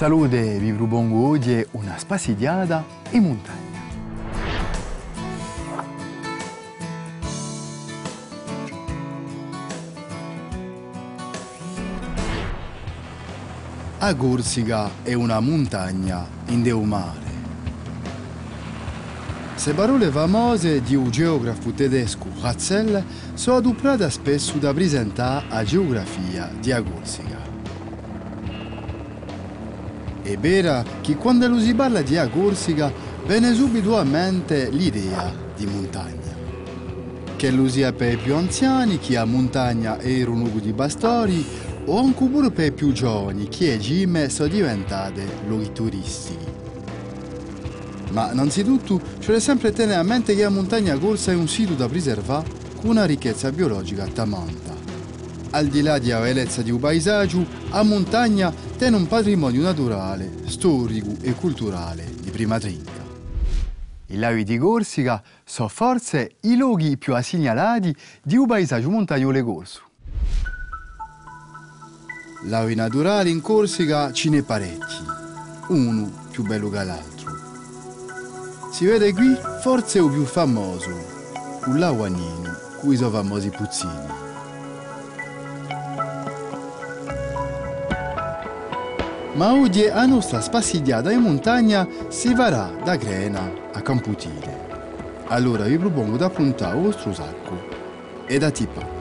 Salute, vivru bongo oggi una spassidiata in montagna. A Corsica è una montagna in Deu mare. Se parole famose di un geografo tedesco Ratzel sono adoperate spesso da presentare a geografia di a Corsica. È vera che quando si parla di a Corsica viene subito a mente l'idea di montagna. Che lo sia per i più anziani, che a montagna era un luogo di pastori, o anche pure per i più giovani, che gime sono diventate luoghi turistici. Ma innanzitutto c'è sempre tenere a mente che la montagna corsa è un sito da preservare con una ricchezza biologica tamanta. Al di là della bellezza di un paesaggio, la montagna tiene un patrimonio naturale, storico e culturale di prima trinca. I laghi di Corsica sono forse i luoghi più segnalati di un paesaggio montagnolo corso. Lavi naturali in Corsica ce ne parecchi, uno più bello che l'altro. Si vede qui forse il più famoso, un lago Agnino, cui sono famosi puzzini. Ma oggi a nostra spassidiata in montagna si varrà da Crena a Camputile. Allora vi propongo di appuntare il vostro sacco e da tipare.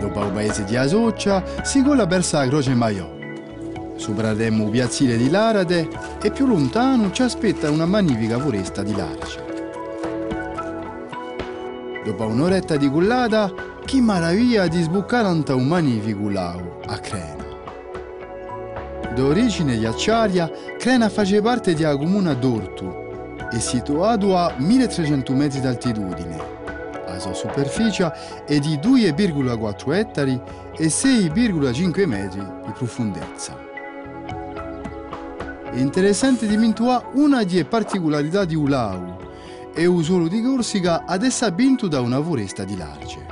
Dopo il paese di Asoccia si cola verso la Croce Maiò. Supereremo piazzile di Larade e più lontano ci aspetta una magnifica foresta di Larce. Dopo un'oretta di cullata, che meraviglia di sbuccare ante un magnifico lago a Crena. D'origine ghiacciaria, Crena faceva parte della comune d'Ortu e situato a 1300 metri d'altitudine. La sua superficie è di 2,4 ettari e 6,5 metri di profondezza. È interessante dimenticare una delle particolarità di un lago e suolo di Corsica adesso è vinto da una foresta di large.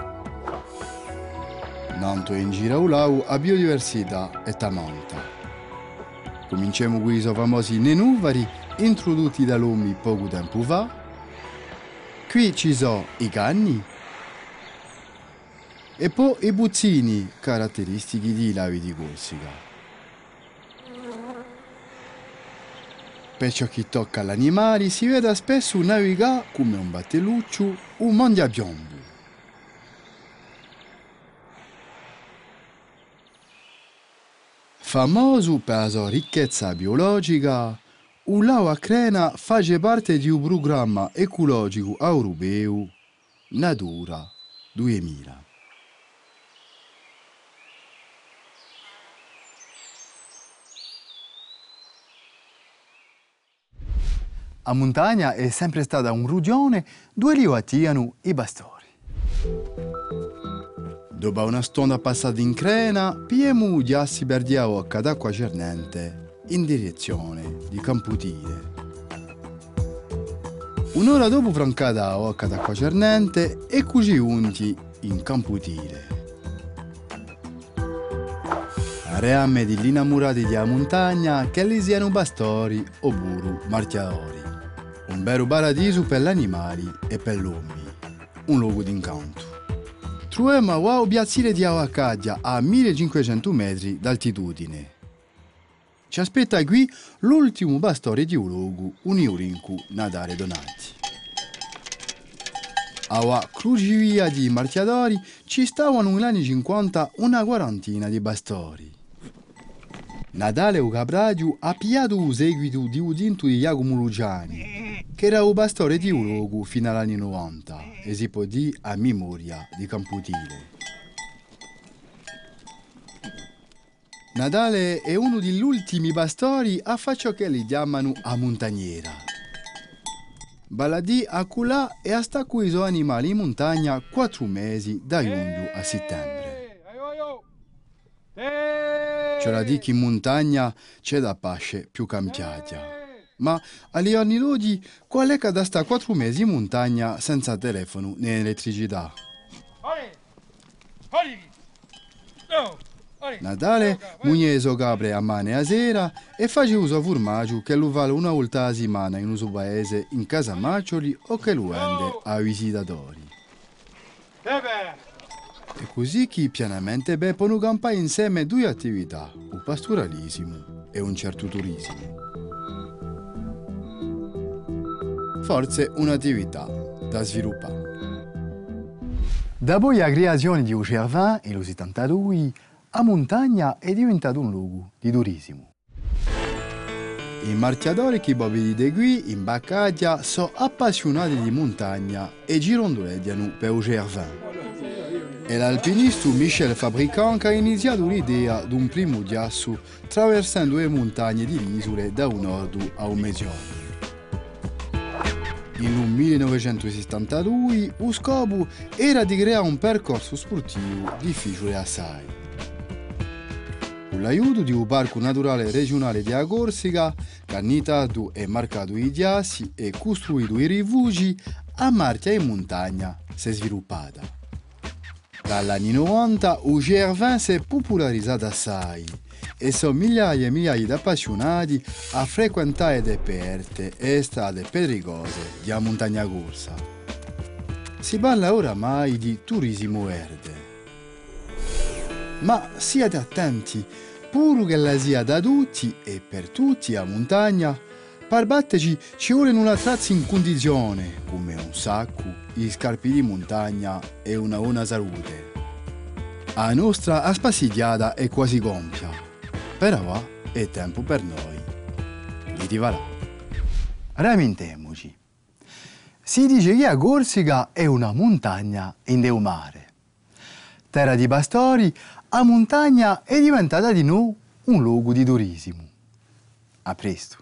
Nanto in giro al lago a biodiversità è tamanta. Cominciamo con i famosi nenúvari introdotti dall'uomo poco tempo fa. Qui ci sono i cani e poi i buzzini caratteristici dei lavi di Corsica. Per ciò che tocca agli animali si vede spesso navigare come un batteluccio un mondiabiombo. Famoso per la sua ricchezza biologica, il lago a Crena fa parte di un programma ecologico europeo Natura 2000. A montagna è sempre stata un rugione dove arrivano i pastori. Dopo una stonda passata in crena, piemu già si perdeva occa d'acqua cernente in direzione di Camputile. Un'ora dopo francata occa d'acqua cernente e così unti in Camputile. Areame di innamorati della montagna che li siano pastori o buru marchiatori. Un vero paradiso per gli animali e per l'uomo. Un luogo d'incanto. Troviamo wow piazzile di Avacaggia a 1500 metri d'altitudine. Ci aspetta qui l'ultimo pastore di un luogo, un Iurincu Nadare Donati. Alla crocevia di marchiatori ci stavano negli anni 50 una quarantina di pastori. Natale o Cabradio ha pigliato il seguito di udinto di Jacomo Luciani, che era un pastore di un luogo fino agli anni 90 e si può dire a memoria di Camputile. Natale è uno degli ultimi pastori a fare ciò che li chiamano a montagniera. Baladì a culà e a sta i suoi animali in montagna quattro mesi da giugno a settembre. C'è da dire che in montagna c'è da pace più cambiata. Ma agli anni d'oggi, qual è che da sta quattro mesi in montagna senza telefono né elettricità? Natale, Mugneso capre a mane a sera e face uso a formaggio che lo vale una volta a settimana in uso paese in casa Maccioli o che lo vende a visitatori. E così che pianamente beppono campare insieme due attività, un pastoralismo e un certo turismo. Forse un'attività da sviluppare. Dopo la creazione di Ucervin e lo 72, a montagna è diventato un luogo di turismo. I marciatori che vedi qui in Baccaglia sono appassionati di montagna e girondoleggiano per Ucervin. È l'alpinista Michel Fabricant che ha iniziato l'idea di un primo ghiaccio attraversando le montagne di isole da un nord a un mezzogiorno. In 1972 lo scopo era di creare un percorso sportivo difficile assai. Con l'aiuto di un parco naturale regionale di Corsica, che ha nitato e marcato i ghiacci e costruito i rifugi, a marcia in montagna si è sviluppata. Dagli anni 90 il GR20 si è popolarizzato assai e sono migliaia e migliaia di appassionati a frequentare le perte e strade pericose di montagna corsa. Si parla oramai di turismo verde. Ma siate attenti, pure che la sia da tutti e per tutti a montagna, per batterci ci vuole una trazza in condizione, come un sacco, i scarpi di montagna e una buona salute. La nostra aspasigliata è quasi gonfia, però è tempo per noi di divarà. Ramentiamoci. Si dice che a Corsica è una montagna in del mare. Terra di pastori, a montagna è diventata di nuovo un luogo di turismo. A presto.